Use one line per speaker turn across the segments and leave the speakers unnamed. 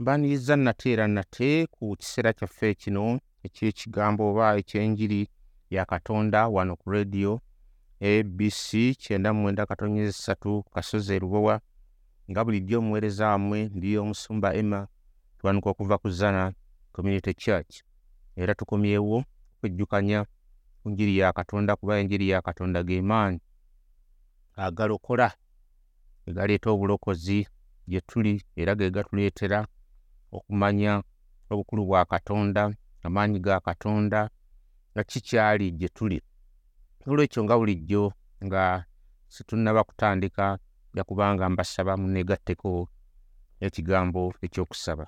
mbaniriza nate era nate ku kiseera kyaffe kino ekyekigambo oba ekyenjiri ya katonda wano ku radio abc kyenda mwenda katonyeza ssatu kasozi erubowa nga bulijjo omuweereza wammwe ndi omusumba emma tuwanuka okuva ku zana community church. Era tukomyewo okwejjukanya ku njiri ya katonda kuba enjiri ya katonda ge maanyi agalokola egaleeta obulokozi gye tuli era ge gatuleetera okumanya obukulu bwa katonda amaanyi ga katonda nga kikyali gye tuli. Olwekyo nga bulijjo nga situnnaba kutandika jakubanga mbasaba muneegatteko ekigambo ekyokusaba.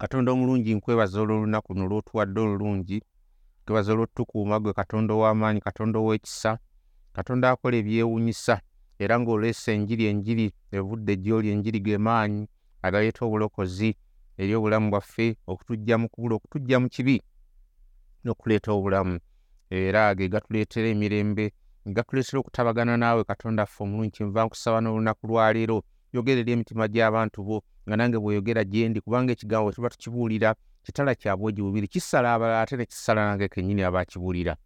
Katonda omulungi nkwebaza olw'olunaku luno lw'otuwadde olulungi nkwebaza olw'otukuuma gwe katonda ow'amaanyi katonda ow'ekisa katonda akola ebyewuunyisa era ng'oleese enjiri enjiri evudde gy'oli enjiri ge maanyi agaleeta obulokozi eri obulamu bwaffe okutujja mu kubula okutujja mu kibi n'okuleeta obulamu. Era ge gatuleetera emirembe gatuleetera okutabagana naawe katonda ffe omulungi kyenva nkusaba n'olunaku lwaleero yogera eri emitima gy'abantu bo nga nange bweyogera gye ndi kubanga ekigambo tuba tukibuulira kitala kya bwogi bubiri kisala abalala ate ne kisala nange kennyini abakibuulira.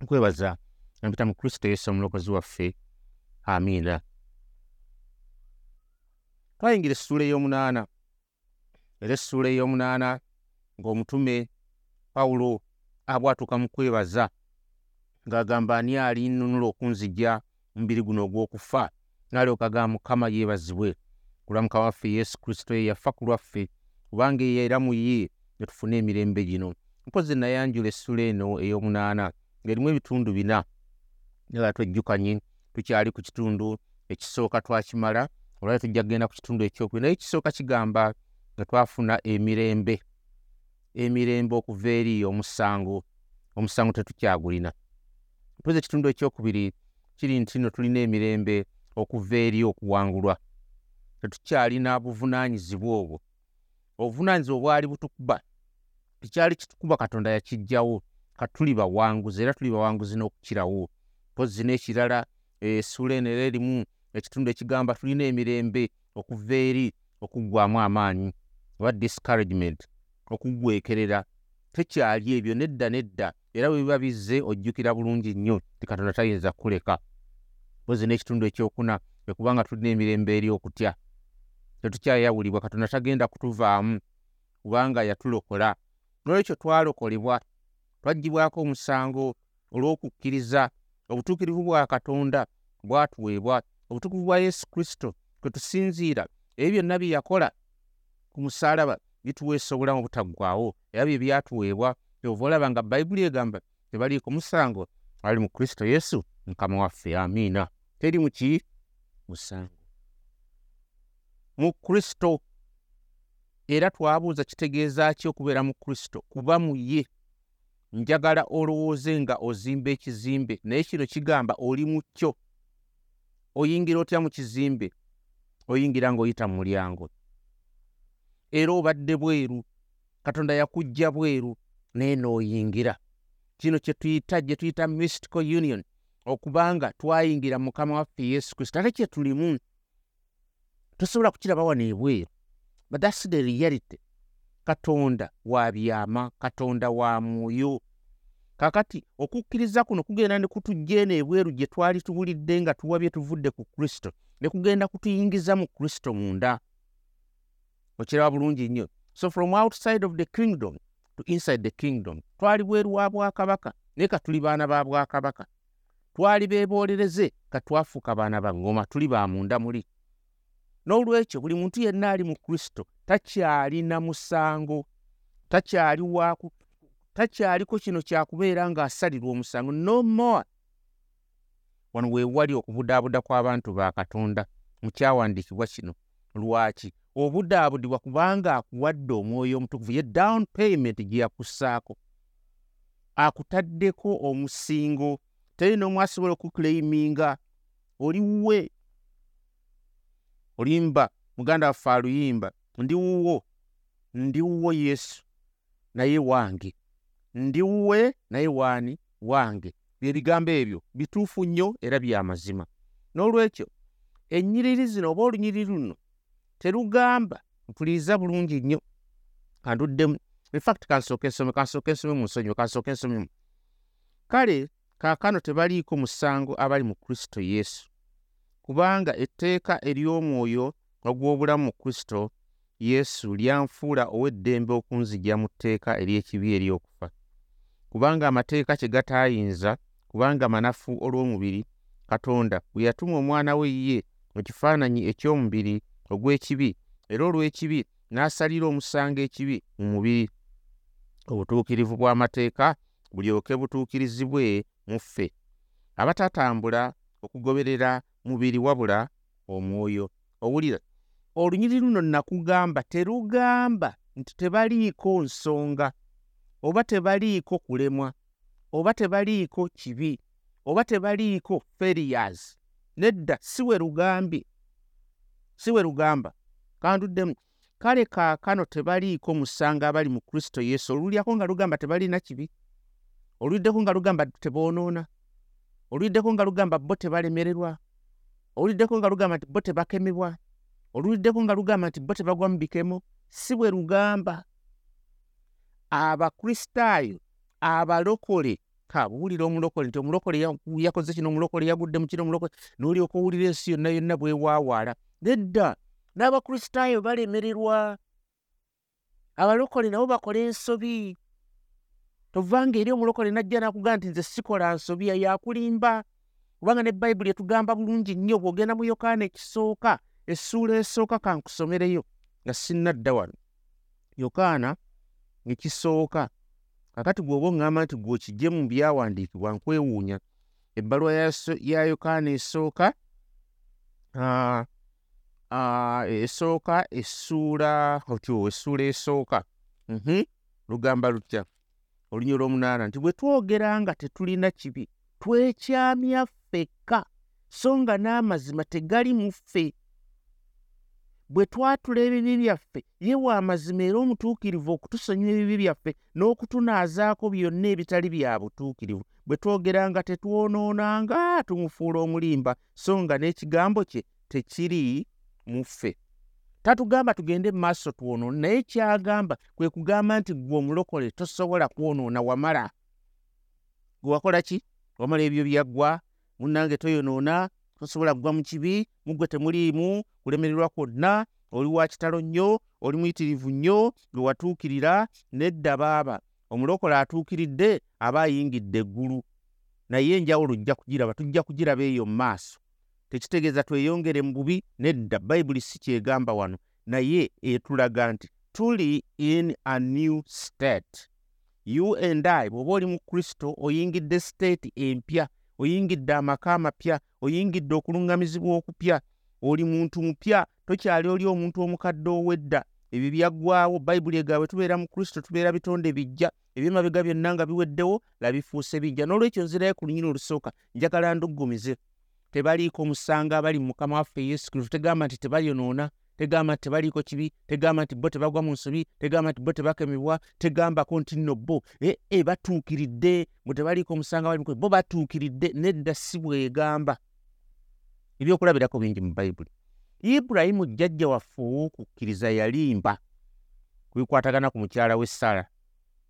Nkwebaza mpita mu kristo yesu omulokozi waffe. Amiina twayingira essuula ey'omunaana era essuula ey'omunaana ng'omutume pawulo abwatuka mu kwebaza ng'agamba ani alinnunula okunzija mubiri guno ogw'okufa n'alyoka agamba mukama yeebazibwe. Kulwa mukama waffe yesu kristo ye yafa ku lwaffe kubanga era mu ye ne tufuna emirembe gino. Mpozi nayanjula essula eno ey'omunaana ng'erimu ebitundu bina nga twejjukanye tukyali ku kitundu ekisooka twakimala olwali tujja kgenda ku kitundu ekyokubiri. Naye ekisooka kigamba nga twafuna emirembe emirembe okuva eri omusango omusango tetukyagulina. Mpozi ekitundu ekyokubiri kiri nti no tulina emirembe okuva eri okuwangulwa. Tetukyalina buvunaanyizibwa obwo. Obuvunaanyizibwa obwali butukuba tekyali kitukuba katonda yakiggyawo katuli bawanguzi era tuli bawanguzi n'okukirawo. Mpozi n'ekirala essuula eno era erimu ekitundu ekigamba tulina emirembe okuva eri okuggwamu amaanyi oba discouragement okuggwekerera tekyali ebyo nedda nedda. Era bwe biba bizze ojjukira bulungi nnyo ti katonda tayinza kukuleka. Mpozi n'ekitundu ekyokuna ekubanga tulina emirembe eri okutya. Tetukyayawulibwa katonda tagenda kutuvaamu kubanga yatulokola. Nolwekyo twalokolebwa twaggyibwako omusango olw'okukkiriza. Obutuukirivu bwa katonda bwatuweebwa obutukuvu bwa yesu kristo kwe tusinziira ebyo byonna bye yakola ku musaalaba bituweesa obulamu obutaggwaawo. Era bye byatuweebwa kyova olaba nga bayibuli egamba tebaliiko musango ali mu kristo yesu mukama waffe amiina. Teri muki musango. Mu kristo. Era twabuuza kitegeeza ki okubeera mu kristo? Kuba mu ye. Njagala olowooze nga ozimba ekizimbe naye kino kigamba oli mu kyo oyingira otya mu kizimbe oyingira ng'oyita mu mulyango? Era obadde bweru katonda yakujja bweru naye n'oyingira. Kino kye tuyita gye tuyita mystical union okubanga twayingira mu mukama waffe yesu kristo. Ate kye tulimu tosobola kukiraba wano ebweru but thats the reality. Katonda wa byama katonda wa mwoyo kakati okukkiriza kuno kugenda ne kutujja eno ebweru gye twali tubulidde nga tuwabye tuvudde ku kristo ne kugenda kutuyingiza mu kristo munda. Okiraba bulungi nnyo. So from outside of the kingdom to inside the kingdom twali bweru wa bwakabaka naye ka tuli baana ba bwakabaka. Twali beebolereze ka twafuuka baana ba ŋŋoma tuli ba munda muli. N'olwekyo buli muntu yenna ali mu kristo takyalina musango takyali waku takyaliko kino kyakubeera ng'asalirwa omusango no more. Wano weewali okubudaabuda kw'abantu ba katonda mu kyawandiikibwa kino. Lwaki? Obudaabudibwa kubanga akuwadde omwoyo omutukuvu ye down payment gye yakussaako. Akutaddeko omusingo teri n'omu asobola okukuleiminga oliwe olimba muganda waffe aluyimba ndi wuwo ndi wuwo yesu naye wange ndi wuwe naye waani wange. Ebigambo ebyo bituufu nnyo era bya mazima. N'olwekyo ennyiriri zino oba olunyiriri luno terugamba mpuliriza bulungi nnyo. Kanduddemu infact kansooka ensome kansooka ensome mu nsonyiwe kansooka ensomemu kale kaakano tebaliiko musango abali mu kristo yesu. Kubanga etteeka ery'omwoyo ogw'obulamu mu kristo yesu lyanfuula ow'eddembe okunzigya mu tteeka ery'ekibi ery'okufa kubanga amateeka kye gataayinza kubanga manafu olw'omubiri katonda bwe yatuma omwana we ye mu kifaananyi eky'omubiri ogw'ekibi era olw'ekibi n'asalira omusango ekibi mu mubiri. Obutuukirivu bw'amateeka bulyoke butuukirizibwe mu ffe. Abatatambula okugoberera mubiri wabula omwoyo. Owulira olunyiri luno nakugamba terugamba nti tebaliiko nsonga oba tebaliiko kulemwa oba tebaliiko kibi oba tebaliiko ferias nedda si we lugambye si we lugamba kanduddemu kale kaakano tebaliiko musango abali mu kristo yesu? Olulyako nga lugamba tebalina kibi? Oluliddeko nga lugamba teboonoona? Oluliddeko nga lugamba bo tebalemererwa? Oluliddeko nga lugamba nti bo tebakemebwa? Oluliddeko nga lugamba nti bo tebagwa mu bikemo? Si bwe lugamba abakristaayo abalokole kabuwulira omulokole nti omulokole yakoze kino omulokole yagudde mu kino omulokole n'olyoka owulira ensi yonna yonna bwewaawaala nedda n'abakristaayo balemererwa. Abalokole nabo bakola ensobi. Tovanga eri omulokole najja nakugamba nti nze sikola nsobi yakulimba kubanga ne bayibuli etugamba bulungi nnyo bw'ogenda mu yokaana ekisooka essuula esooka kankusomereyo nga sinnadda wano. Yokaana ekisooka kakati gweoba oŋŋamba nti gwe okijje mu byawandiikibwa nkwewuunya ebbaluwa ya yokaana esooka esooka essuula otyo essuula esooka. Lugamba lutya olunya olw'omunaana nti bwe twogera nga tetulina kibi twekyamya ffekka so nga n'amazima tegali mu ffe bwe twatula ebibi byaffe ye wa amazima era omutuukirivu okutusonyiwa ebibi byaffe n'okutunaazaako byonna ebitali bya butuukirivu bwe twogera nga tetwonoonanga tumufuula omulimba so nga n'ekigambo kye tekiri mu ffe. Tatugamba tugende mu maaso twonoona naye kyagamba kwe kugamba nti gwe omulokole tosobola kwonoona wamala. Gwe wakola ki? Wamala ebyo byaggwa? Munnange toyonoona tosobola kugwa mu kibi muggwe temuliimu kulemererwa kwonna. Oli wa kitalo nnyo oli muyitirivu nnyo gwe watuukirira nedda baaba. Omulokola atuukiridde aba ayingidde eggulu. Naye enjawulo ojja kugiraba tujja kugiraba eyo mu maaso. Tekitegeeza tweyongere mu bubi nedda. Bayibuli si kyegamba wano. Naye etulaga nti tuli in a new state. You and i bw'oba oli mu kristo oyingidde state empya oyingidde amaka amapya oyingidde okuluŋŋamizibwa okupya. Oli muntu mupya tokyali oli omuntu omukadde ow'edda. Ebyo byaggwaawo bayibuli egaabwe tubeera mu kristo tubeera bitonde bijja. Ebyemabega byonna nga biweddewo labifuuse bijja. N'olwekyo nzirayo ku lunyini olusooka njagala nduggumize tebaliiko musango abali mu mukama waffe yesu kristo. Tegamba nti tebayonoona tegamba nti tebaliiko kibi tegamba nti bo tebagwa mu nsobi tegamba nti bo tebakemebwa tegambako nti nno bo. Ee e, batuukiridde bwe tebaliiko omusanga bali bo batuukiridde nedda si bwegamba. Ebyokulabirako bingi mu bayibuli ibulayimu jjajja waffe ow'okukkiriza yalimba kubikwatagana ku mukyala w'e sara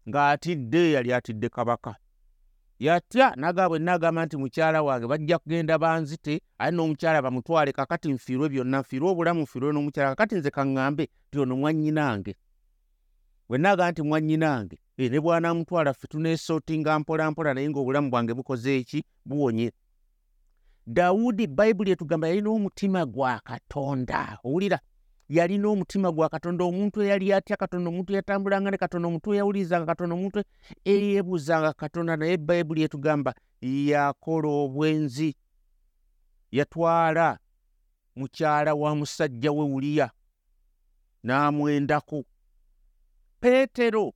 ng'atidde yali atidde kabaka yatya nagaa bwe naagamba nti mukyala wange bajja kugenda banzite aye n'omukyala bamutwale kakati nfiirwe byonna nfiirwe obulamu nfiirwe n'omukyala kakati nze kaŋŋambe ti ono mwannyinange bwe naagamba nti mwannyinange e ne bwanamutwala ffe tuneesootinga mpola mpola naye ng'obulamu bwange bukoze eki? Buwonye. Dawudi bayibuli etugamba yalina omutima gwa katonda. Owulira yalina omutima gwa katonda omuntu eyali atya katonda omuntu eyatambulanga ne katonda omuntu eyawulirizanga katonda omuntu eyeebuuzanga katonda naye bayibuli etugamba yakola obwenzi yatwala mukyala wa musajja we wuliya n'amwendako. Peetero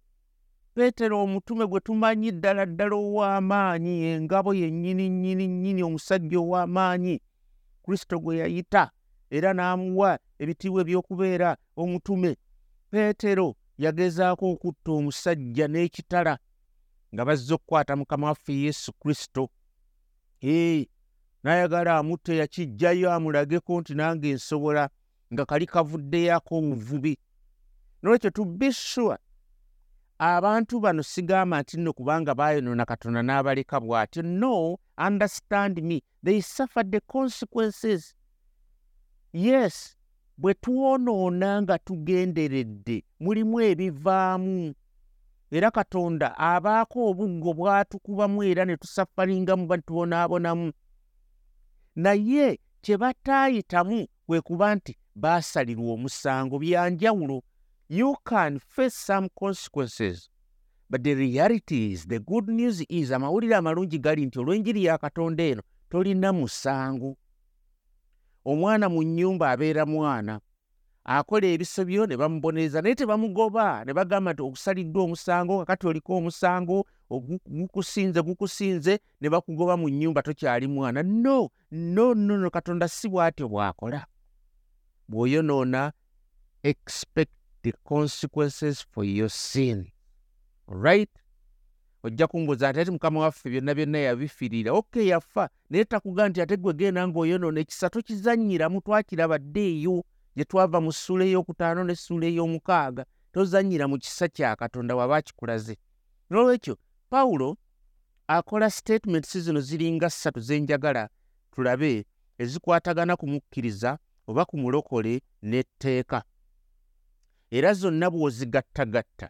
peetero omutume gwe tumanyi ddala ddala ow'amaanyi engabo yennyini nnyini nnyini omusajja ow'amaanyi kristo gwe yayita era n'amuwa ebitiibwa eby'okubeera omutume. Peetero yagezaako okutta omusajja n'ekitala nga bazze okukwata mukama waffe yesu kristo. Ee n'ayagala amutte yakijjayo amulageko nti nange nsobola nga kali kavuddeyako omuvubi. Nolwekyo sure abantu bano sigamba nti nno kubanga baayonoona katonda n'abaleka bw'atyo. No understand me. They suffered the consequences yes bwe twonoona nga tugenderedde mulimu ebivaamu. Era katonda abaako obuggo bw'atukubamu era ne tusafalingamu batubonaabonamu naye kye bataayitamu kwe kuba nti baasalirwa omusango byanjawulo you can face some consequences but the reality is the good news is amawulire amalungi gali nti olw'enjiri ya katonda eno tolina musango omwana mu nnyumba abeera mwana akola ebisobyo ne bamubonereza naye tebamugoba ne bagamba nti okusaliddwa omusango kakati oliko omusango gukusinze gukusinze ne bakugoba mu nnyumba tokyali mwana. No no no no katonda si bw'atyo bw'akola. Bw'oyonoona expect the consequences for your sin. Right ojja kumbuuza nti ati mukama waffe byonna byonna yabifiirira. Ok yafa. Naye takugaa nti ate gwe genda ng'oyonoona ekisa tokizannyiramu twakirabadde eyo gye twava mu ssuula ey'okutaano n'essuula ey'omukaaga tozannyira mu kisa kya katonda waba akikulaze n'olwekyo pawulo akola statements zino ziringa ssatu ze njagala tulabe ezikwatagana ku mukkiriza oba ku mulokole n'etteeka. Era zonna bw'ozigattagatta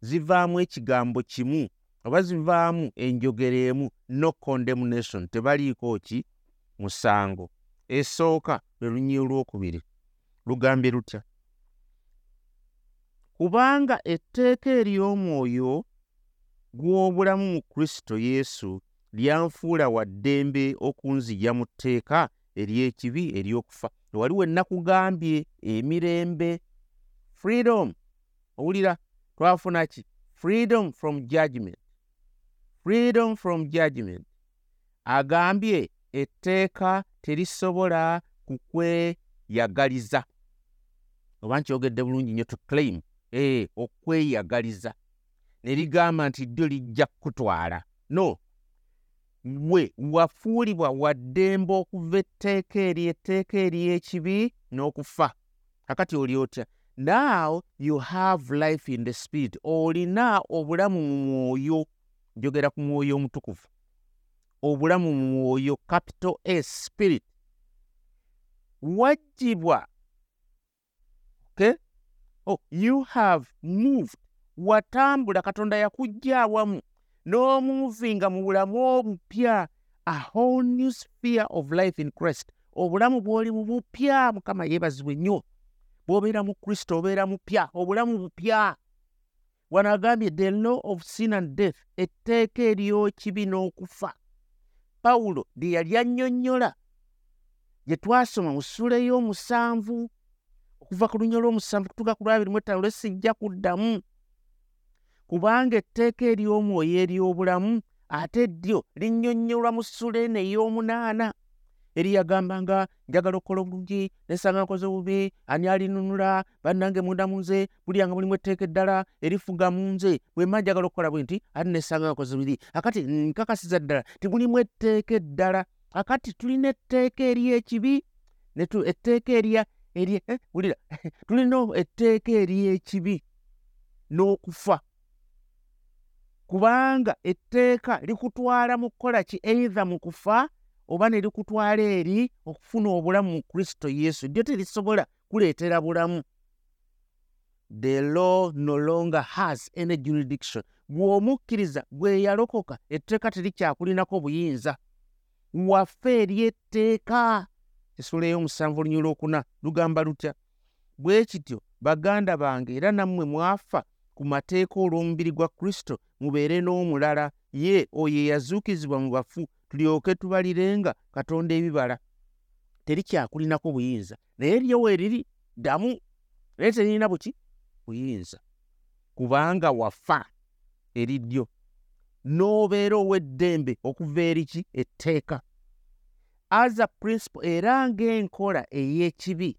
zivaamu ekigambo kimu oba zivaamu enjogera emu no condemnation tebaliiko ki? Musango. Esooka lwe lunyi olwokubiri lugambye lutya? Kubanga etteeka ery'omwoyo gw'obulamu mu kristo yesu lyanfuula wa ddembe okunzija mu tteeka ery'ekibi ery'okufa. Waliwo ennakugambye emirembe. Freedom. Owulira twafuna ki? Freedom from judgment freedom from judgment. Agambye etteeka terisobola kukweyagaliza. Oba nkyogedde bulungi nnyo to claim ee okweyagaliza. Ne ligamba nti ddyo lijja kukutwala. No. We wafuulibwa waddembe okuva etteeka eri etteeka ery'ekibi n'okufa. Kakati oli otya? Now you have life in the spirit. Olina obulamu mu mwoyo njogera ku mwoyo omutukuvu obulamu mu mwoyo capital s spirit. Wajjibwa okay? oh, you have moved. Watambula katonda yakujja awamu n'omuvinga mu bulamu obupya. A whole new sphere of life in christ. Obulamu bw'oli mu bupya mukama yeebazibwe nnyo. Bw'obeera mu kristo obeera mupya. Obulamu bupya wano agambye the law of sin and death etteeka ery'ekibi n'okufa. Pawulo lye yali annyonnyola gye twasoma mu ssula ey'omusanvu okuva ku lunya lw'omusanvu kutuuka ku lwabiri mu etaano lwesijja kuddamu. Kubanga etteeka ery'omwoyo ery'obulamu ate ddyo linnyonnyolwa mu ssula eno ey'omunaana eri yagambanga njagala okukola obulungi nesanga nkoze bubi ani alinunula bannange munda mu nze bulyanga mulimu etteeka eddala erifuga mu nze bwemba njagala okukola bwe nti ati nesanga nkoze biri akati nkakasiza ddala timulimu etteeka eddala akati tulina etteeka ery'ekibi etteeka erya erye wulira tulina etteeka ery'ekibi n'okufa. Kubanga etteeka likutwala mu kukola ki? Eitha mu kufa oba ne likutwala eri okufuna obulamu mu kristo yesu ddyo terisobola kuleetera bulamu. The law no longer has any jurisdiction. Bw'omukkiriza bwe yalokoka etteeka terikyakulinako buyinza. Waffe eri etteeka. Esula ey'omusanvu olunyi olwokuna lugamba lutya? Bwe kityo baganda bange era nammwe mwafa ku mateeka olw'omubiri gwa kristo mubeere n'omulala. Ye oyo eyazuukizibwa mu bafu tulyoke tubalirenga katonda ebibala. Terikyakulinako buyinza. Naye lyo weeriri ddamu. Naye teririna buki? Buyinza. Kubanga wafa eriddyo n'obeera ow'eddembe okuva eriki etteeka. As a principle era ng'enkola ey'ekibi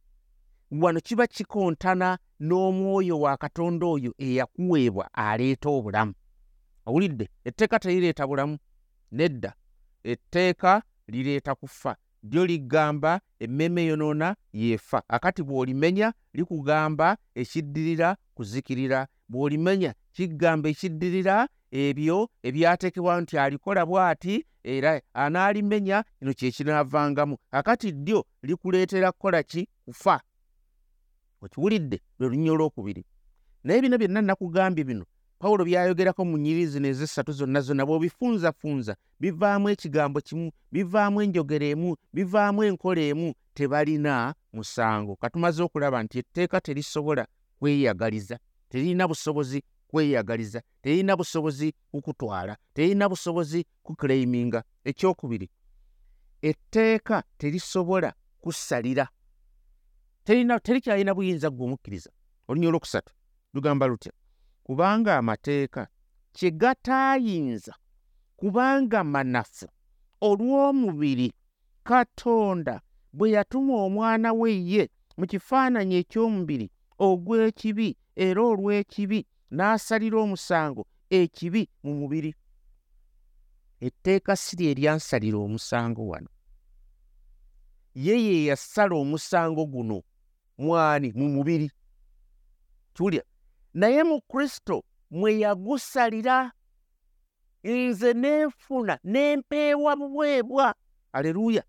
wano kiba kikontana n'omwoyo wa katonda oyo eyakuweebwa aleeta obulamu. Owulidde? Etteeka terireeta bulamu. Nedda etteeka lireeta kufa. Lyo ligamba emmeeme yonoona yeefa. Akati bw'olimenya likugamba ekiddirira kuzikirira. Bw'olimenya kigamba ekiddirira ebyo ebyateekebwa nti alikola bw'ati era anaalimenya kino kye kinaavangamu. Akati ddyo likuleetera kukola ki? Kufa. Okiwulidde lwe lunnyo olwokubiri. Naye bino byonna nakugambye bino pawulo byayogerako mu nnyiri zino ezessatu zonna zonna bw'obifunzafunza bivaamu ekigambo kimu bivaamu enjogera emu bivaamu enkola emu tebalina musango. Katumaze okulaba nti etteeka terisobola kweyagaliza teririna busobozi kweyagaliza teririna busobozi kukutwala teririna busobozi kukuleiminga ekyokubiri etteeka terisobola kusalira terikyalina buyinza gw'omukkiriza olunya olwokusatu lugamba lutya kubanga amateeka kye gataayinza kubanga manafu. Olw'omubiri katonda bwe yatuma omwana we ye mu kifaananyi eky'omubiri ogw'ekibi era olw'ekibi n'asalira omusango ekibi mu mubiri. Etteeka si lye eryansalira omusango wano. Ye ye yasala omusango guno mwani mu mubiri. Kiwulya naye mu kristo mwe yagusalira. Nze nenfuna nempeebwa buweebwa. Aleluuya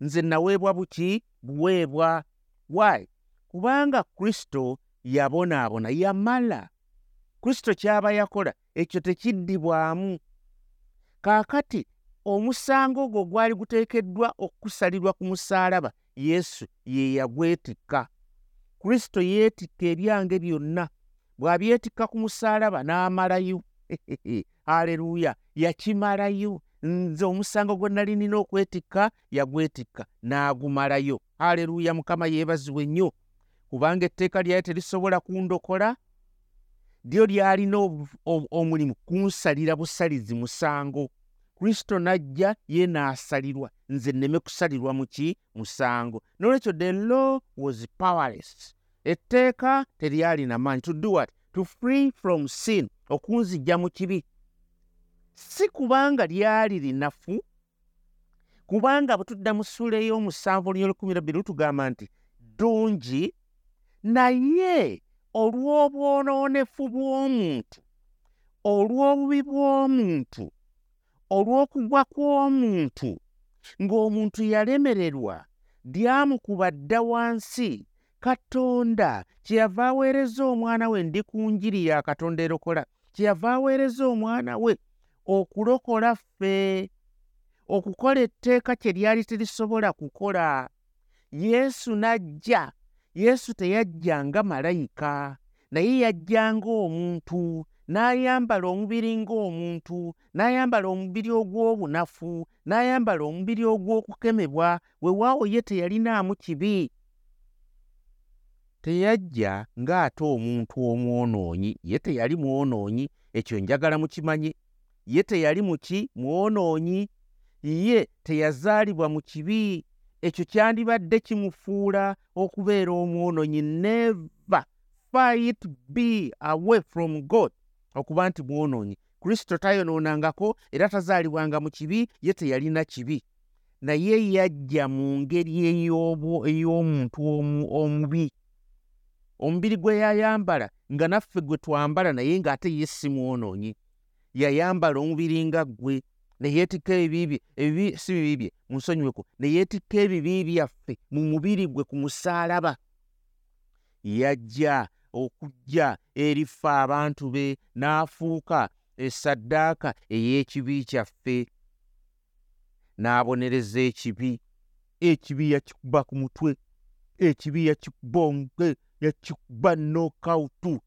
nze naweebwa buki? Buweebwa. Wayi kubanga kristo yabonaabona yamala. Kristo kyaba yakola ekyo tekiddibwamu. Kaakati omusango ogwo gwali guteekeddwa okusalirwa ku musaalaba yesu ye yagwetikka. Kristo yeetikka ebyange byonna bw'abyetikka ku musaalaba n'amalayo. Aleluuya yakimalayo. Nze omusango gwe nali nina okwetikka yagwetikka n'agumalayo. Aleluuya mukama yeebazibwe nnyo. Kubanga etteeka lyali terisobola kundokola lyo lyalina omulimu kunsalira busalizi musango. Kristo n'ajja ye n'asalirwa. Nze nneme kusalirwa mu ki? Musango. Nolwekyo the law was powerless. Etteeka teryalina maanyi to do what to free from sin okunzijja mu kibi. Si kubanga lyali linafu kubanga bwe tudda mu ssuula ey'omusanvu oluyolukumi rabbiri lutugamba nti ddungi naye olw'obwonoonefu bw'omuntu olw'obubi bw'omuntu olw'okugwa kw'omuntu ng'omuntu yalemererwa lyamukuba dda wansi katonda kyeyava aweereza omwana we ndi ku njiri ya katonda erokola. Kyeyava aweereza omwana we okulokola ffe okukola etteeka kye lyali terisobola kukola. Yesu n'ajja yesu teyajja nga malayika naye yajja ng'omuntu n'ayambala omubiri ng'omuntu n'ayambala omubiri ogw'obunafu n'ayambala omubiri ogw'okukemebwa weewaawo ye teyalinaamu kibi teyajja ng'ate omuntu omwonoonyi ye teyali mwonoonyi ekyo njagala mukimanye ye teyali muki? Mwonoonyi ye teyazaalibwa mu kibi ekyo kyandibadde kimufuula okubeera omwonoonyi never. Fight be away from god. Okuba nti mwonoonyi kristo tayonoonangako era tazaalibwanga mu kibi ye teyalina kibi. Naye yajja mu ngeri ey'omuntu omubi omubiri gwe yayambala nga naffe gwe twambala naye ng'ate ye si mwonoonyi. Yayambala omubiri nga ggwe neyeetikka ebibi ebibi si bibi bye munsonyiweko neyeetikka ebibi byaffe mu mubiri gwe ku musaalaba. Yajja okujja erifa abantu be n'afuuka esaddaaka ey'ekibi kyaffe. N'abonereza ekibi ekibi yakikuba ku mutwe ekibi yakikuba omutwe yakikuba nokautu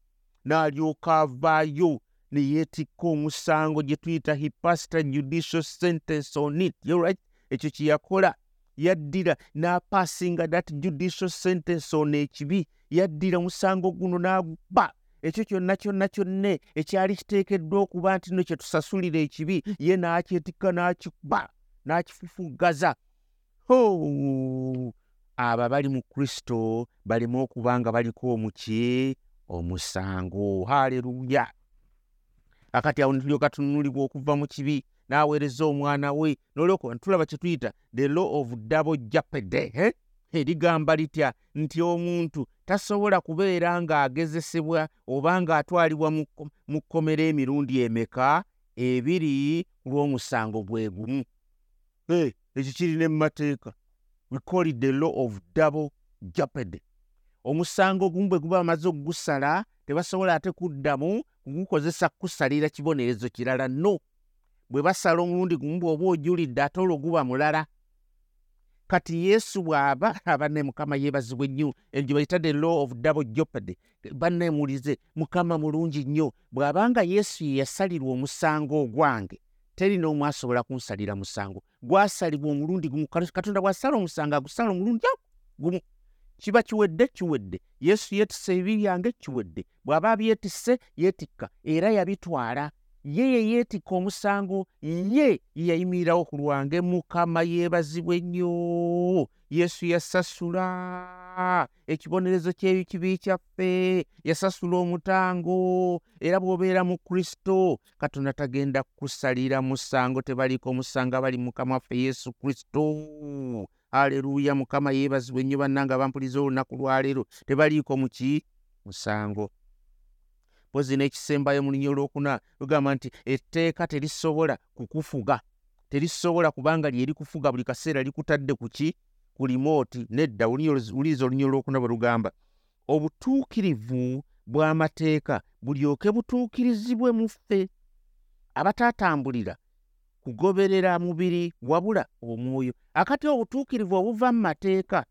n'alyoka avaayo ne yeetikka omusango gye tuyita hipasta judicial sentence on it right? Ekyo kye yakola yaddira n'apaasinga that judicial sentence on ekibi yaddira omusango guno n'aguba ekyo kyonna kyonna kyonna ekyali kiteekeddwa okuba nti no kye tusasulira ekibi ye n'akyetikka n'akikuba n'akifufuggaza abo abali mu kristo baleme okuba nga baliko omuki omusango. Haleluya akati awo netulyoka tununulibwa okuva mu kibi n'aweereza omwana we nolwokuba tulaba kye tuyita the law of double japede eh? erigamba litya nti omuntu tasobola kubeera ng'agezesebwa oba ng'atwalibwa mu kkomera emirundi emeka ebiri ku lw'omusango gwe gumu? Ekyo kirina mu mateeka we call it the law of double japede omusango gumu bwe guba bamaze okugusala tebasobola ate kuddamu kugukozesa kusalira kibonerezo kirala. No bwe basala omulundi gumu bw'oba ojulidde ate olwo guba mulala. Kati yesu bw'aba abanne mukama yeebazibwe nnyo. Egyo bayita the law of double jeopardy. Banneemulize mukama mulungi nnyo. Bw'abanga yesu ye yasalirwa omusango ogwange teri n'omu asobola kunsalira musango. Gwasalibwa omulundi gumu katonda bw'asala omusango agusala omulundi gumu. Kiba kiwedde kiwedde. Yesu yeetisse ebibi byange kiwedde. Bw'aba abyetisse yeetikka era yabitwala ye ye yeetikka omusango ye ye yayimirirawo ku lwange. Mukama yeebazibwe nnyo. Yesu yasasula. Ekibonerezo ky'ekibi kyaffe yasasula omutango. Era bw'obeera mu kristo katonda tagenda kusalira musango tebaliiko omusango abali mukama waffe yesu kristo. Aleluuya mukama yeebazibwe nnyo bannanga bampuliza olunaku lwaleero tebaliiko muki musango mpozi n'ekisembayo mu linnya olwokuna lugamba nti etteeka terisobola kukufuga. Terisobola kubanga lyeri kufuga buli kaseera likutadde ku ki? Ku limooti nedda wuliriza olunya olwokuna bwe lugamba. Obutuukirivu bw'amateeka bulyoke butuukirizibwe mu ffe. Abataatambulira kugoberera mubiri wabula omwoyo. Akati obutuukirivu obuva mu mateeka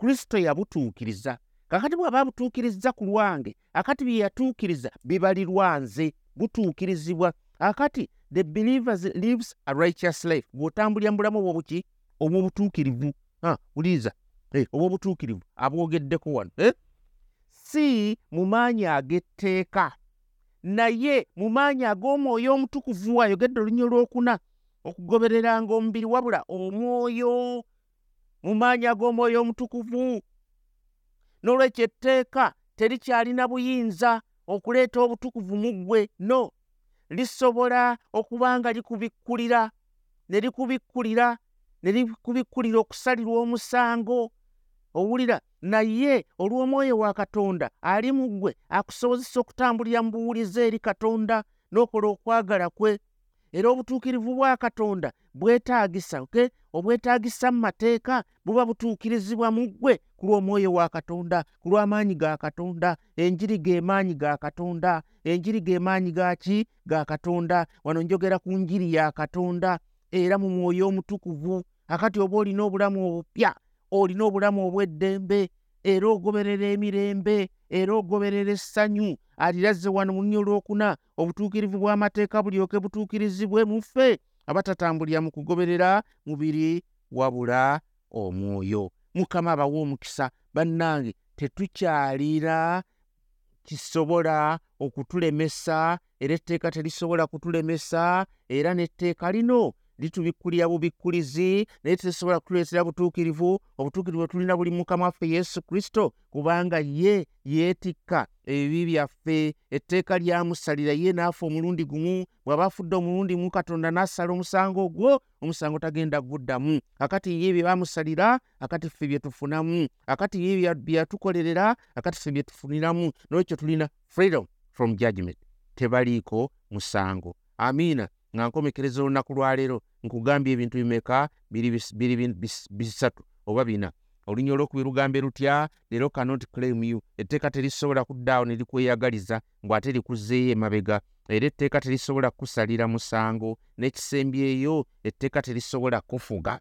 kristo yabutuukiriza kakati bw'aba abutuukirizza ku lwange akati bye yatuukiriza bibalirwa nze butuukirizibwa. Akati the believers lives a righteous life. Bw'otambulira mu bulamu obwobuki obw'obutuukirivu. Wuliriza obw'obutuukirivu. Abwogeddeko wano. Si mu maanyi ag'etteeka. Naye mu maanyi ag'omwoyo omutukuvu ayogedde olunya olwokuna okugobereranga omubiri wabula omwoyo mu maanyi ag'omwoyo omutukuvu n'olwekyo etteeka terikyalina buyinza okuleeta obutukuvu mu ggwe no. Lisobola okuba nga likubikkulira ne likubikkulira ne likubikkulira okusalirwa omusango owulira naye olw'omwoyo wa katonda ali mu ggwe akusobozesa okutambulira mu buwulize eri katonda n'okola okwagala kwe era obutuukirivu bwa katonda bwetaagisa okay? obwetaagisa mu mateeka buba butuukirizibwa mu ggwe ku lw'omwoyo wa katonda ku lw'amaanyi ga katonda. Enjiri ge maanyi ga katonda enjiri ge maanyi gaki ga katonda. Wano njogera ku njiri ya katonda era mu mwoyo omutukuvu. Akati oba olina obulamu obupya olina obulamu obw'eddembe era ogoberera emirembe era ogoberera essanyu. Alirazze wano mu nnyo olwokuna obutuukirivu bw'amateeka bulyoke butuukirizibwe mu ffe abatatambulira mu kugoberera mubiri wabula omwoyo. Mukama abawa omukisa bannange tetukyalira kisobola okutulemesa era etteeka terisobola kutulemesa era n'etteeka lino litubikkulira bubikkulizi naye tesobola kutuleetera butuukirivu obutuukirivu tulina buli mukama waffe yesu kristo kubanga ye yeetikka ebibi byaffe. Etteeka lyamusalira ye n'afa omulundi gumu bw'aba afudde omulundi mu katonda n'asala omusango ogwo omusango tagenda guddamu. Akati ye bye bamusalira akati ffe bye tufunamu. Akati ye bye yatukolerera akati ffe bye tufuniramu. Nolwekyo tulina freedom from judgment. Tebaliiko musango. Amiina nga nkomekereza olunaku lwaleero nkugambye ebintu bimeka biri bisatu oba bina. Olunya olwokubiri lugambe lutya leero cannot claim you. Etteeka terisobola kuddaawo ne likweyagaliza ng'ate likuzzeeyo emabega. Era etteeka terisobola kusalira musango n'ekisembyeyo etteeka terisobola kufuga.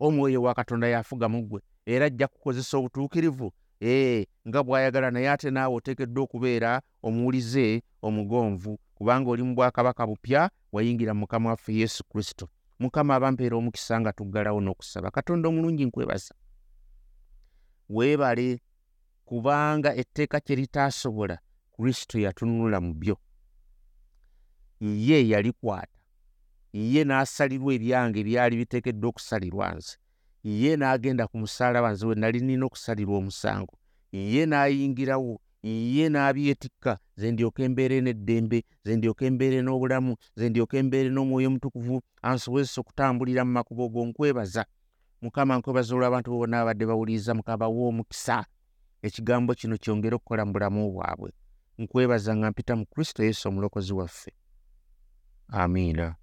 Omwoyo wa katonda yafuga mu ggwe. Era ajja kukozesa obutuukirivu. Ee nga bw'ayagala naye ate naawe oteekeddwa okubeera omuwulize omugonvu kubanga oli mu bwakabaka bupya wayingira mu mukama waffe yesu kristo mukama abampeera omukisa nga tuggalawo n'okusaba. Katonda omulungi nkwebaza. Weebale kubanga etteeka kye litaasobola kristo yatunula mu byo. Ye yalikwata. Ye n'asalirwa ebyange byali biteekeddwa okusalirwa nze. Ye n'agenda ku musaalaba nze we nali nina okusalirwa omusango. Ye n'ayingirawo ye n'abyetikka ze ndyoka embeere n'eddembe ze ndyoka embeere n'obulamu ze ndyoka embeere n'omwoyo omutukuvu ansobozesa okutambulira mu makubo go nkwebaza. Mukama nkwebaza olw'abantu bo bonna babadde bawuliriza mukama bawa omukisa. Ekigambo kino kyongere okukola mu bulamu bwabwe. Nkwebaza nga mpita mu kristo yesu omulokozi waffe. Amiina